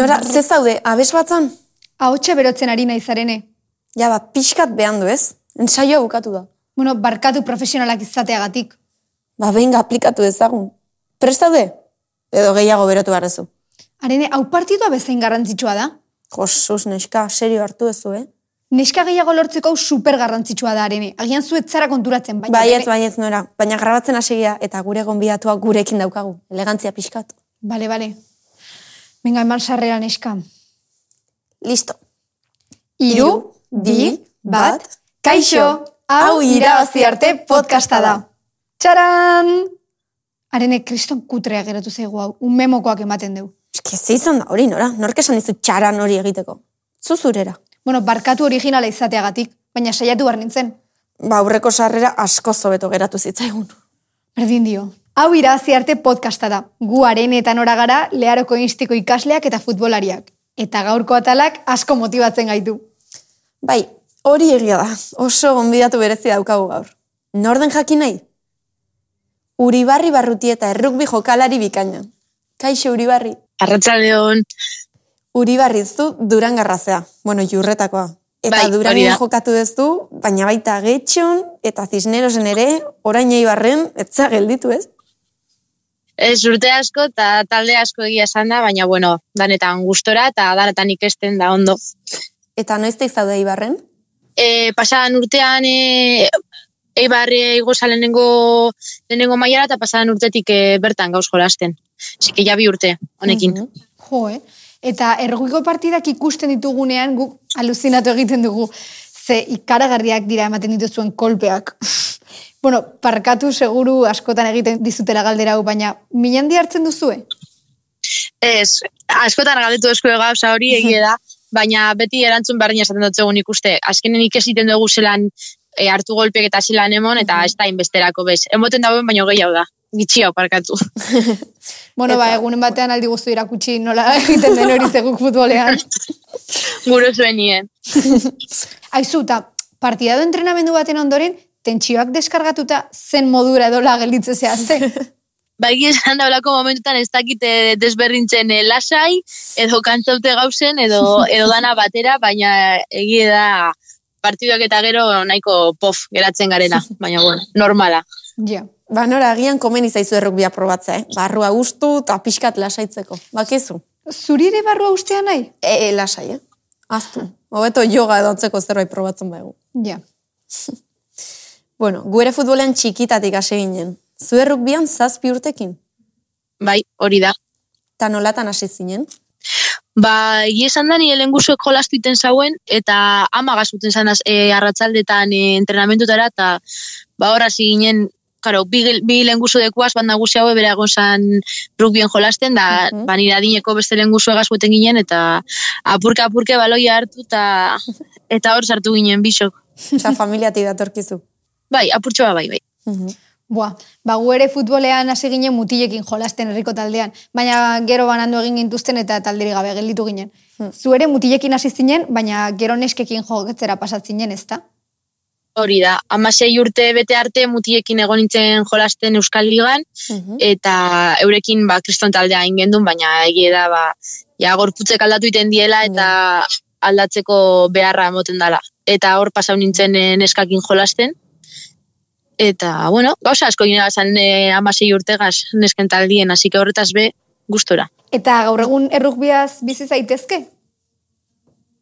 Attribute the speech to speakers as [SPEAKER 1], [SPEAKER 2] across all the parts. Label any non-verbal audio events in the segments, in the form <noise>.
[SPEAKER 1] Nora, ze zaude, abes batzan?
[SPEAKER 2] Ahotxe berotzen ari naizarene.
[SPEAKER 1] Ja, ba, pixkat behan du ez? Ensaioa bukatu da.
[SPEAKER 2] Bueno, barkatu profesionalak izateagatik.
[SPEAKER 1] Ba, behin aplikatu dezagun. Prestaude? Edo gehiago berotu barrezu.
[SPEAKER 2] Arene, hau partidua bezain garrantzitsua da.
[SPEAKER 1] Josuz, neska, serio hartu ezu, eh?
[SPEAKER 2] Neska gehiago lortzeko hau super garrantzitsua da, arene. Agian zu etzara konturatzen, baina...
[SPEAKER 1] Baietz, baietz, nora. Baina grabatzen hasegia eta gure gonbidatua gurekin daukagu. Elegantzia pixkat.
[SPEAKER 2] Bale, bale. Venga, eman sarrera neska.
[SPEAKER 1] Listo.
[SPEAKER 2] Iru, bi, bat, kaixo, hau irabazi arte podcasta da. Txaran! Arene, kriston kutrea geratu zaigu hau, un memokoak ematen deu.
[SPEAKER 1] Eske, ze izan da hori, nora? Nork esan dizu txaran hori egiteko? Zuzurera.
[SPEAKER 2] Bueno, barkatu originala izateagatik, baina saiatu behar nintzen.
[SPEAKER 1] Ba, aurreko sarrera asko zobeto geratu zitzaigun.
[SPEAKER 2] Berdin dio. Hau irabazi arte podcasta da. Gu arenetan ora gara leharoko instiko ikasleak eta futbolariak. Eta gaurko atalak asko motibatzen gaitu.
[SPEAKER 1] Bai, hori egia da. Oso gonbidatu berezi daukagu gaur. Norden jakin nahi? Uribarri barruti eta errukbi jokalari bikaina. Kaixo Uribarri.
[SPEAKER 3] Arratsaldeon.
[SPEAKER 1] Uribarri zu Durangarrazea. Bueno, jurretakoa. Eta
[SPEAKER 3] Bai, da.
[SPEAKER 1] jokatu duzu, baina baita getxon eta zisnerosen ere, orain eibarren, etza gelditu ez?
[SPEAKER 3] Ez urte asko eta talde asko egia esan da, baina bueno, danetan gustora eta danetan ikesten da ondo.
[SPEAKER 1] Eta noizteik zaude eibarren?
[SPEAKER 3] E, pasadan urtean e, Eibarre igoza lehenengo, lehenengo mailara eta pasadan urtetik e, bertan gauz jolasten. Así ja bi urte, honekin.
[SPEAKER 1] Mhm.
[SPEAKER 2] Jo, eh? Eta erruiko partidak ikusten ditugunean guk aluzinatu egiten dugu. Ze ikaragarriak dira ematen dituzuen kolpeak. Bueno, parkatu seguru askotan egiten dizutela galdera hau, baina minandi hartzen duzue?
[SPEAKER 3] Ez, askotan galdetu esku gauza hori <laughs> egia da, baina beti erantzun berdina esaten dut zegoen ikuste. Azkenen ikesiten dugu zelan e, hartu golpek eta zelan emon, eta ez da inbesterako bez. Emoten dauen, baina gehiago da. Gitxi hau parkatu. <laughs>
[SPEAKER 2] Bueno, ba, egunen batean aldi guztu irakutsi nola <laughs> egiten den hori zeguk futbolean.
[SPEAKER 3] Guro zuen nien.
[SPEAKER 2] Aizu, eta partidado entrenamendu baten ondoren, tentsioak deskargatuta zen modura edola gelditze zehazte. <laughs>
[SPEAKER 3] Bai, esan daulako momentutan ez dakite desberdintzen eh, lasai, edo kantzaute gauzen, edo, <laughs> edo dana batera, baina egie da partiduak eta gero nahiko pof geratzen garena, <laughs> baina bueno, normala.
[SPEAKER 2] ja.
[SPEAKER 1] Ba, nora, agian komen izaizu errukbia probatzea, eh? Barrua gustu eta pixkat lasaitzeko. Bakizu?
[SPEAKER 2] Zuri ere barrua ustea nahi?
[SPEAKER 1] E, e, lasai, eh? Aztu. Hobeto yoga edo antzeko zerbait probatzen baigu.
[SPEAKER 2] Ja.
[SPEAKER 1] Bueno, gu ere futbolean txikitatik hasi ginen. Zu errukbian zazpi urtekin?
[SPEAKER 3] Bai, hori da.
[SPEAKER 1] Ta nolatan hasi zinen?
[SPEAKER 3] Ba, egia esan da nire lenguzuek jolastu iten zauen, eta ama gazuten zanaz e, arratzaldetan e, entrenamentutara, eta ba, hor hasi ginen, Karo, bi, bi lenguzu dekuaz, bat nagusi hau egon zan rugbien jolasten, da
[SPEAKER 1] Mhm.
[SPEAKER 3] ba, nire adineko beste lenguzu egazuten ginen, eta apurka apurke baloia hartu, eta eta hor sartu ginen bisok.
[SPEAKER 1] Osa, familiatik datorkizu.
[SPEAKER 3] Bai, apurtxoa bai, bai.
[SPEAKER 1] Mhm.
[SPEAKER 2] Boa, ba, gu ere futbolean hasi ginen mutilekin jolasten herriko taldean, baina gero banandu egin gintuzten eta talderi gabe gelditu ginen. Zu ere mutilekin hasi zinen, baina gero neskekin jogetzera pasatzinen, ezta?
[SPEAKER 3] Hori da, amasei urte bete arte mutiekin egon nintzen jolasten Euskal Ligan,
[SPEAKER 1] Mhm.
[SPEAKER 3] eta eurekin ba, kriston taldea ingendun, baina egie da, ba, ja, gorputzek aldatu iten diela, eta aldatzeko beharra emoten dala. Eta hor pasau nintzen eh, neskakin jolasten, eta, bueno, gauza asko gine bazan e, amasei urtegaz nesken taldien, hasi que horretaz be, gustora.
[SPEAKER 2] Eta gaur egun errukbiaz bizi zaitezke?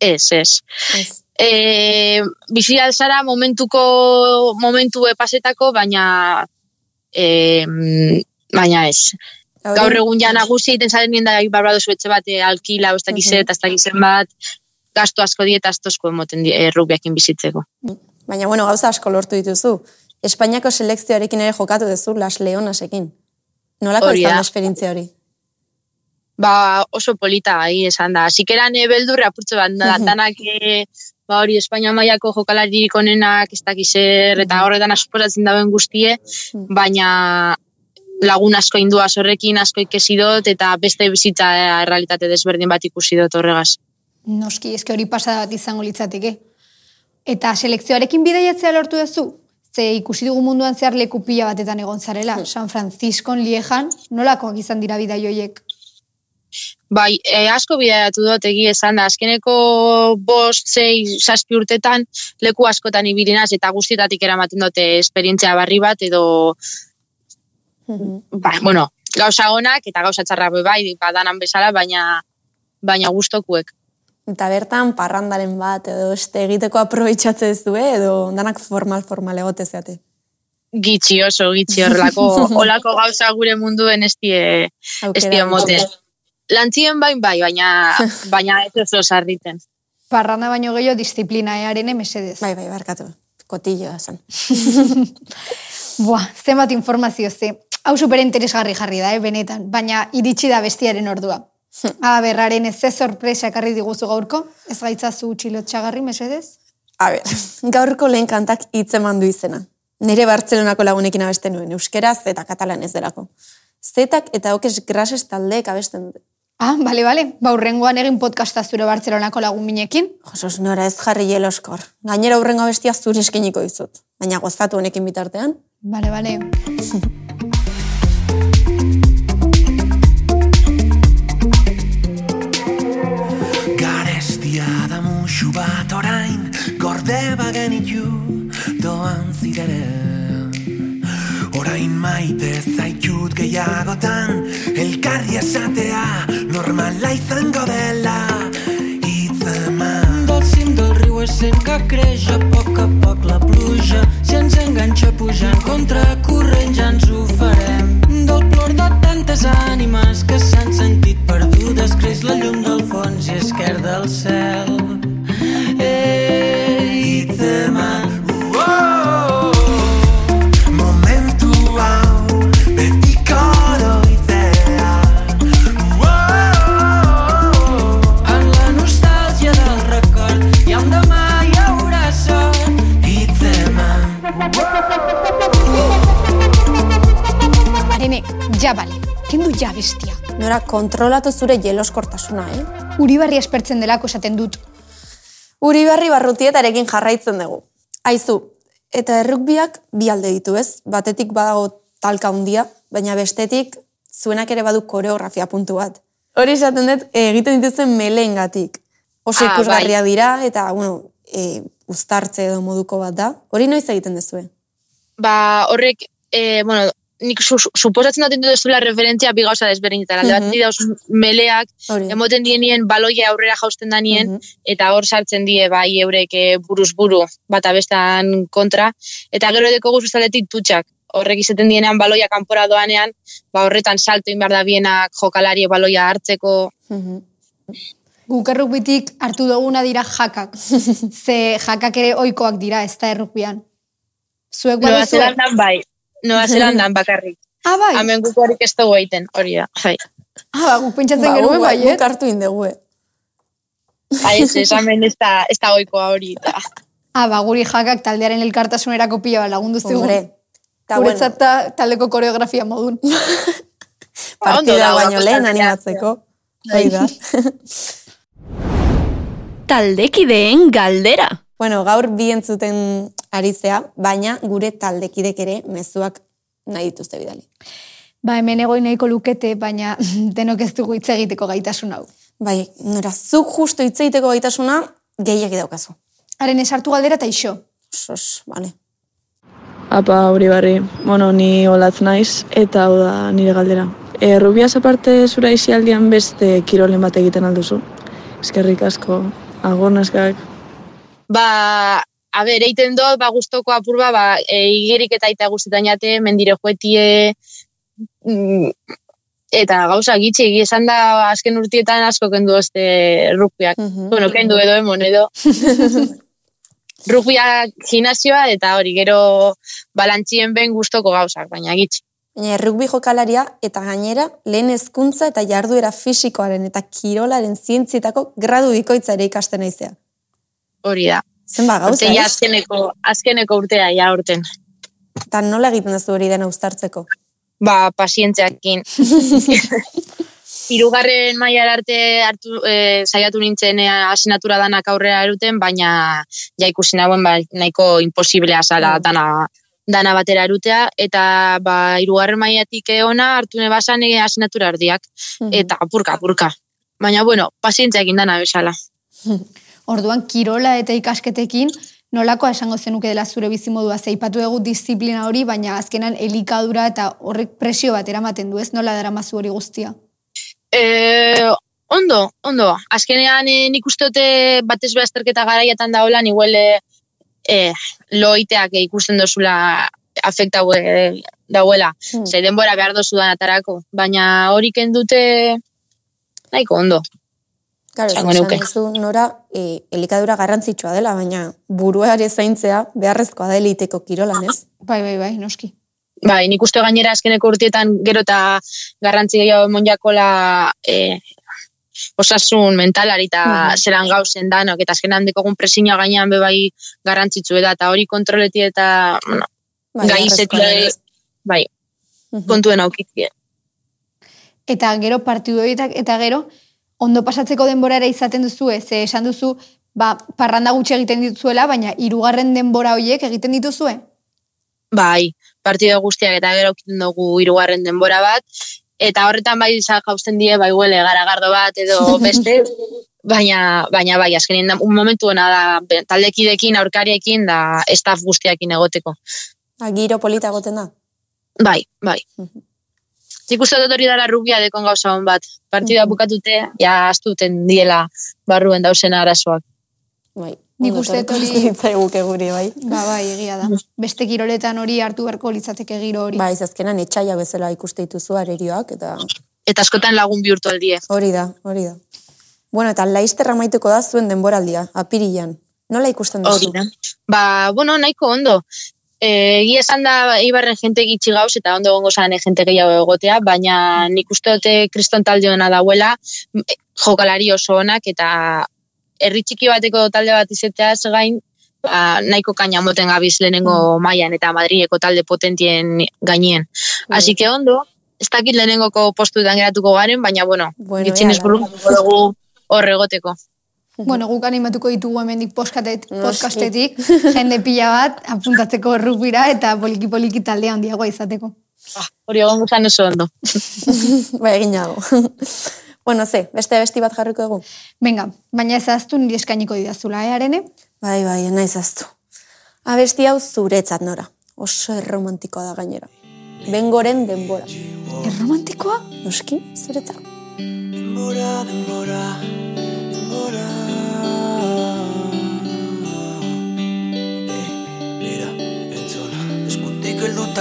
[SPEAKER 3] Ez, ez.
[SPEAKER 1] Ez.
[SPEAKER 3] E, bizi alzara momentuko momentu pasetako, baina e, baina ez. Gaur egun ja nagusi egiten zaren nien da barbadozu etxe bat e, alkila, ez dakiz eta ez dakizen bat, gasto asko dieta astosko emoten di, e, rugbiakin bizitzeko.
[SPEAKER 1] Baina, bueno, gauza asko lortu dituzu. Espainiako selekzioarekin ere jokatu duzu, Las Leonasekin. Nolako
[SPEAKER 3] Hori
[SPEAKER 1] izan
[SPEAKER 3] da.
[SPEAKER 1] esperientzia hori?
[SPEAKER 3] Ba, oso polita ahi esan da. Zikeran e, beldurre apurtze bat, da, <laughs> danak e, ba hori Espainia mailako jokalaririk onenak, ez dakiz zer, eta horretan asuposatzen dauen guztie,
[SPEAKER 1] Mhm.
[SPEAKER 3] baina lagun asko indua horrekin asko ikesi dut, eta beste bizitza e, errealitate desberdin bat ikusi dut horregaz.
[SPEAKER 2] Noski, eske hori pasada bat izango litzateke. Eta selekzioarekin bidaiatzea lortu duzu? Ze ikusi dugu munduan zehar leku pila batetan egon zarela. San Francisco, Liejan, nolakoak izan dira bidai hoiek?
[SPEAKER 3] Bai, e, asko bideratu dut egia esan da, azkeneko bost, zei, saspi urtetan leku askotan ibilinaz eta guztietatik eramaten dute esperientzia barri bat edo, ba, bueno, gauza onak eta gauza txarra bai, badanan bezala, baina baina gustokuek.
[SPEAKER 1] Eta bertan, parrandaren bat, edo este egiteko aprobetxatze ez du, edo danak formal-formal egote zeate.
[SPEAKER 3] Gitxi oso, gitxi horrelako, <laughs> olako gauza gure munduen ez die moten. Lantzien bain bai, baina, <laughs> baina ez oso sarriten.
[SPEAKER 2] Parranda baino gehiago disiplinaearen mesedez.
[SPEAKER 1] Bai, bai, barkatu. Kotilloa zen. <laughs>
[SPEAKER 2] Buah, zenbat informazio ze. Hau super interesgarri jarri da, eh, benetan. Baina iritsi da bestiaren ordua. <laughs> A, berraren ez ze sorpresa ekarri diguzu gaurko? Ez gaitzazu txilotxagarri, mesedez?
[SPEAKER 1] A ber, <laughs> gaurko lehen kantak hitz eman du izena. Nire Bartzelonako lagunekin abesten nuen, euskeraz eta katalan ez delako. Zetak eta okes grases taldeek abesten dute.
[SPEAKER 2] Ah, bale, bale. Ba, urrengoan egin podcasta zure Bartzelonako lagun minekin.
[SPEAKER 1] Josos, nora ez jarri jeloskor. Gainera urrengo bestia zure eskeniko izut. Baina gozatu honekin bitartean.
[SPEAKER 2] Bale, bale. <laughs>
[SPEAKER 4] maite zaitut gehiagotan Elkarri esatea normala izango dela. Itzeman
[SPEAKER 5] Del cim del riu és que creix a poc a poc la
[SPEAKER 2] Arene, ja bale. Kendu ja bestia.
[SPEAKER 1] Nora kontrolatu zure jeloskortasuna, eh?
[SPEAKER 2] Uribarri espertzen delako esaten dut.
[SPEAKER 1] Uribarri barrutietarekin jarraitzen dugu. Aizu, eta errukbiak bi alde ditu ez? Batetik badago talka handia, baina bestetik zuenak ere badu koreografia puntu bat. Hori esaten dut, egiten dituzen meleengatik. Oso
[SPEAKER 3] Ah,
[SPEAKER 1] ikusgarria dira, eta, bueno, e, uztartze edo moduko bat da. Hori noiz egiten duzue?
[SPEAKER 3] Ba, horrek, e, bueno, nik su, su- suposatzen dut dut zula referentzia bi gauza desberdinetan. Alde
[SPEAKER 1] Mhm.
[SPEAKER 3] bat dauz meleak,
[SPEAKER 1] Hori.
[SPEAKER 3] emoten dienien baloia aurrera jausten danien,
[SPEAKER 1] Mhm.
[SPEAKER 3] eta hor sartzen die bai eurek eh, buruz buru bata bestan kontra, eta gero deko guztu zaletik tutxak. Horrek izaten dienean baloia kanpora doanean, ba horretan salto inbar da bienak jokalari baloia hartzeko,
[SPEAKER 1] Mhm.
[SPEAKER 2] Guk errukbitik hartu duguna dira jakak. <laughs> Ze jakak ere oikoak dira, ez da errukbian. Zuek
[SPEAKER 3] Nueva
[SPEAKER 2] baduzue?
[SPEAKER 3] Zelandan bai, Nueva Zelandan bakarrik.
[SPEAKER 2] Ah, bai.
[SPEAKER 3] Hemen guk horik ez dugu egiten, hori da, bai.
[SPEAKER 2] Ah, ba, guk pentsatzen
[SPEAKER 1] Ba,
[SPEAKER 2] genuen bai,
[SPEAKER 1] guk
[SPEAKER 2] eh?
[SPEAKER 1] hartu indegu, eh?
[SPEAKER 3] Bai, ez, <laughs> ez, hemen ez da, ez da oikoa hori. Eta.
[SPEAKER 2] Ah, ba, guri jakak taldearen elkartasunerako pila bat lagundu zigun.
[SPEAKER 1] Hombre. Bueno,
[SPEAKER 2] Guretzat ta- taldeko koreografia modun. <laughs>
[SPEAKER 3] Ba,
[SPEAKER 1] partida baino lehen animatzeko. Bai da. <laughs>
[SPEAKER 6] Taldekideen galdera.
[SPEAKER 1] Bueno, gaur bi entzuten ari zea, baina gure taldekidek ere mezuak nahi dituzte bidali.
[SPEAKER 2] Ba, hemen egoin nahiko lukete, baina <laughs> denok ez dugu hitz egiteko gaitasun hau.
[SPEAKER 1] Bai, nora, zuk justo hitz egiteko gaitasuna gehiagi daukazu.
[SPEAKER 2] Haren esartu galdera eta iso.
[SPEAKER 1] Sos, vale.
[SPEAKER 7] Apa, hori barri, bueno, ni olatz naiz, eta hau da nire galdera. E, rubiaz aparte zura izialdian beste kirolen bat egiten alduzu. Eskerrik asko, agur neskak.
[SPEAKER 3] Ba, a ber, eiten dut, ba, guztoko apurba, ba, e, igerik eta aita guztetan jate, mendire joetie, mm, eta gauza gitxi, esan da azken urtietan asko kendu este rugbiak.
[SPEAKER 1] Mhm.
[SPEAKER 3] Bueno, kendu edo emon edo. <laughs> Rugbiak gimnasioa eta hori, gero balantzien ben gustoko gauzak, baina gitxi.
[SPEAKER 1] Baina rugby jokalaria eta gainera lehen hezkuntza eta jarduera fisikoaren eta kirolaren zientzietako gradu bikoitza ere ikasten naizea.
[SPEAKER 3] Hori da.
[SPEAKER 1] Zenba gauza,
[SPEAKER 3] Urte ja azkeneko, azkeneko urtea, ja urten.
[SPEAKER 1] Eta nola egiten duzu hori dena uztartzeko?
[SPEAKER 3] Ba, pazientzeakin. <laughs> Hirugarren mailar arte hartu, e, saiatu nintzen e, asignatura danak aurrera eruten, baina ja ikusi nagoen ba, nahiko imposiblea zala
[SPEAKER 1] Mm.
[SPEAKER 3] dana dana batera erutea, eta ba, irugarren maiatik ona hartu nebasan ege asignatura erdiak, eta apurka, apurka. Baina, bueno, pazientzia egin dana bezala. <laughs>
[SPEAKER 2] Orduan, kirola eta ikasketekin, nolakoa esango zenuke dela zure bizimodua, zeipatu dugu disiplina hori, baina azkenan elikadura eta horrek presio bat eramaten du, ez nola daramazu hori guztia.
[SPEAKER 3] E, ondo, ondo. Azkenean e, nik uste dute batez be azterketa garaiatan da hola, igual e, e, loiteak ikusten dozula afekta e, dauela.
[SPEAKER 1] Hmm.
[SPEAKER 3] Ze denbora behar dozu dan atarako. Baina hori dute nahiko ondo.
[SPEAKER 1] Claro, esan nora, e, elikadura garrantzitsua dela, baina buruare zaintzea beharrezkoa da eliteko kirolan, ez?
[SPEAKER 2] Bai, bai, bai, noski.
[SPEAKER 3] Bai, nik uste gainera azkeneko urtietan gero eta garrantzi gehiago emon jakola e, osasun mentalari eta
[SPEAKER 1] Mhm.
[SPEAKER 3] zelan gauzen danok, eta azkenan dekogun presiña gainean bebai garrantzitsu da, eta hori kontroleti eta, bueno,
[SPEAKER 1] Bai,
[SPEAKER 3] gai
[SPEAKER 1] beharrezkoa
[SPEAKER 3] izetie,
[SPEAKER 1] da, ez?
[SPEAKER 3] bai,
[SPEAKER 1] Mhm.
[SPEAKER 3] kontuen aukitie.
[SPEAKER 2] Eta gero partidu horietak, eta gero, ondo pasatzeko denbora ere izaten duzu, ez esan duzu, ba, parranda gutxi egiten dituzuela, baina hirugarren denbora horiek egiten dituzue.
[SPEAKER 3] Bai, partido guztiak eta gero kiten dugu hirugarren denbora bat, eta horretan bai jausten die, bai huele garagardo bat edo <laughs> beste, baina, baina bai, azkenean da- un momentu ona da, taldekidekin, aurkariekin, da staff guztiakin egoteko.
[SPEAKER 1] Ah, giro polita goten da.
[SPEAKER 3] Bai, bai. Nik uste dut hori dara rugbia dekon gauza hon bat. Partida bukatute, ja astuten diela barruen dausen arazoak.
[SPEAKER 1] Bai.
[SPEAKER 2] Nik uste hori-
[SPEAKER 1] zitzaiguke guri, bai.
[SPEAKER 2] Ba, bai, egia da. Beste kiroletan hori hartu beharko litzateke giro hori.
[SPEAKER 1] Bai, azkenan etxaia bezala ikuste dituzu arerioak, eta
[SPEAKER 3] Eta askotan lagun bihurtu aldie.
[SPEAKER 1] hori da, hori da. Bueno, eta laizterra maituko da zuen denboraldia, apirilan. Nola ikusten duzu?
[SPEAKER 3] Hori da. Ba, bueno, nahiko ondo. E, egia esan da Eibarren jente gitxi gauz eta ondo gongo zan jente gehiago egotea, baina nik uste dute kriston talde hona dauela, m- e, jokalari oso onak eta herri txiki bateko talde bat izateaz gain, ba, nahiko kaina moten gabiz lehenengo mailan eta Madrileko talde potentien gainien. Así que ondo, ez dakit lehenengoko postuetan geratuko garen, baina bueno,
[SPEAKER 1] Bueno,
[SPEAKER 3] gitxinez
[SPEAKER 1] ea,
[SPEAKER 3] burukatuko dugu hor egoteko.
[SPEAKER 2] Bueno, guk animatuko ditugu hemendik podcastetik, podcastetik, <laughs> jende pila bat, apuntatzeko rugbira eta poliki-poliki taldea handiagoa izateko.
[SPEAKER 3] Ah, Hori egon guzan oso ondo. <laughs>
[SPEAKER 1] Ba, egin dago. <laughs> bueno, ze, beste besti bat jarriko dugu?
[SPEAKER 2] Venga, baina ez aztu nire eskainiko didazula, eh, arene?
[SPEAKER 1] Bai, bai, naiz aztu. Abesti hau zuretzat nora. Oso erromantikoa da gainera. Bengoren denbora.
[SPEAKER 2] Erromantikoa?
[SPEAKER 1] Noski, zuretzat.
[SPEAKER 4] Denbora, denbora, denbora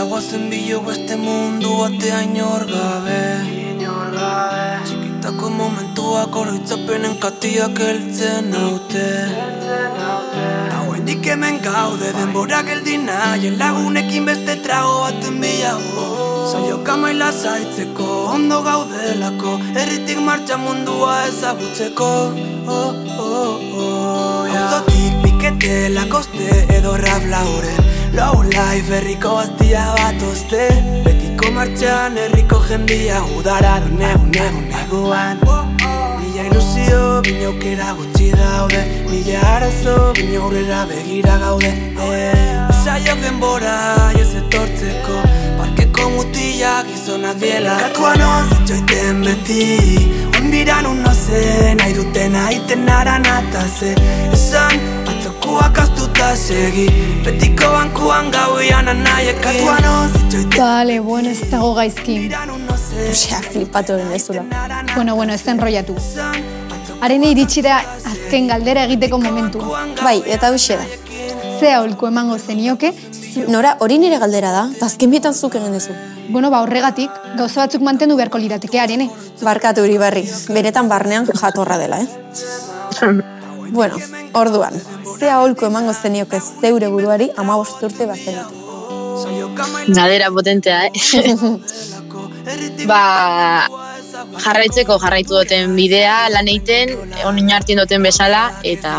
[SPEAKER 4] guazen bilo beste mundu batea inor gabe Txikitako momentuak oroitzapenen katiak heltzen naute Hauendik hemen gaude denbora geldi nahien lagunekin beste trago baten bilago Saioka maila zaitzeko, ondo gaudelako Herritik martxa mundua ezagutzeko oh, oh, oh, yeah. Auzotik pikete lakoste edo rap lauren Low life herriko bastia bat oste. Betiko martxan herriko jendia udara du negu negu neguan Mila ilusio, bina aukera gutxi daude. Mila arazo, bina aurrera begira gaude. Eh. Saiok denbora, ez etortzeko. Parkeko mutilak gizonak diela. Katuan ozitxoiten beti. Ondiran uno ze, nahi duten aiten aran ataze Esan, atzokuak astuta segi Betiko bankuan gauian anaiekin Katuan ozitxoiten
[SPEAKER 2] Vale, bueno, ez dago gaizki.
[SPEAKER 1] Osea, flipatu egin ezula.
[SPEAKER 2] Bueno, bueno, ez da enrollatu. Arene iritsi da azken galdera egiteko momentua.
[SPEAKER 1] Bai, eta hoxe da.
[SPEAKER 2] Ze aholku emango zenioke,
[SPEAKER 1] Nora, hori nire galdera da, eta azken bitan zuk egin duzu.
[SPEAKER 2] bueno, ba, horregatik, gauza batzuk mantendu beharko lirateke, arene.
[SPEAKER 1] Barkatu hori barri, benetan barnean jatorra dela, eh? <laughs> bueno, orduan, ze aholku emango zenioke zeure buruari ama urte bazenatu.
[SPEAKER 3] Gadera potentea, eh? <laughs> ba, jarraitzeko jarraitu duten bidea, lan egiten, onin hartien duten bezala, eta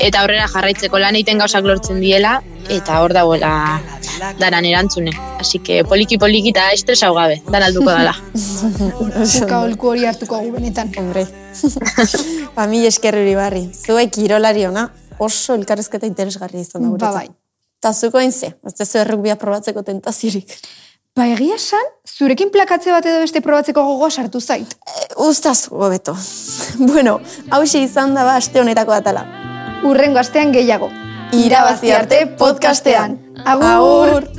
[SPEAKER 3] eta aurrera jarraitzeko lan egiten gauzak lortzen diela, eta hor dagoela daran erantzune. Así que poliki poliki eta estres hau gabe, dan alduko dala. <laughs>
[SPEAKER 2] Guk aholku hori hartuko gu benetan.
[SPEAKER 1] Hombre. <laughs> ba, mil esker hori barri. Zuek kirolari ona oso elkarrezketa interesgarri izan da
[SPEAKER 2] Ba,
[SPEAKER 1] guretzat.
[SPEAKER 2] bai.
[SPEAKER 1] Ta zuko ze, ez dezu errugbia probatzeko tentaziorik.
[SPEAKER 2] Ba, egia esan, zurekin plakatze bat edo beste probatzeko gogoa sartu zait.
[SPEAKER 1] E, Ustaz, gobeto. bueno, hausi izan da ba aste honetako datala.
[SPEAKER 2] Urrengo astean gehiago.
[SPEAKER 1] Irabazi arte podcastean.
[SPEAKER 2] Agur!
[SPEAKER 1] Agur.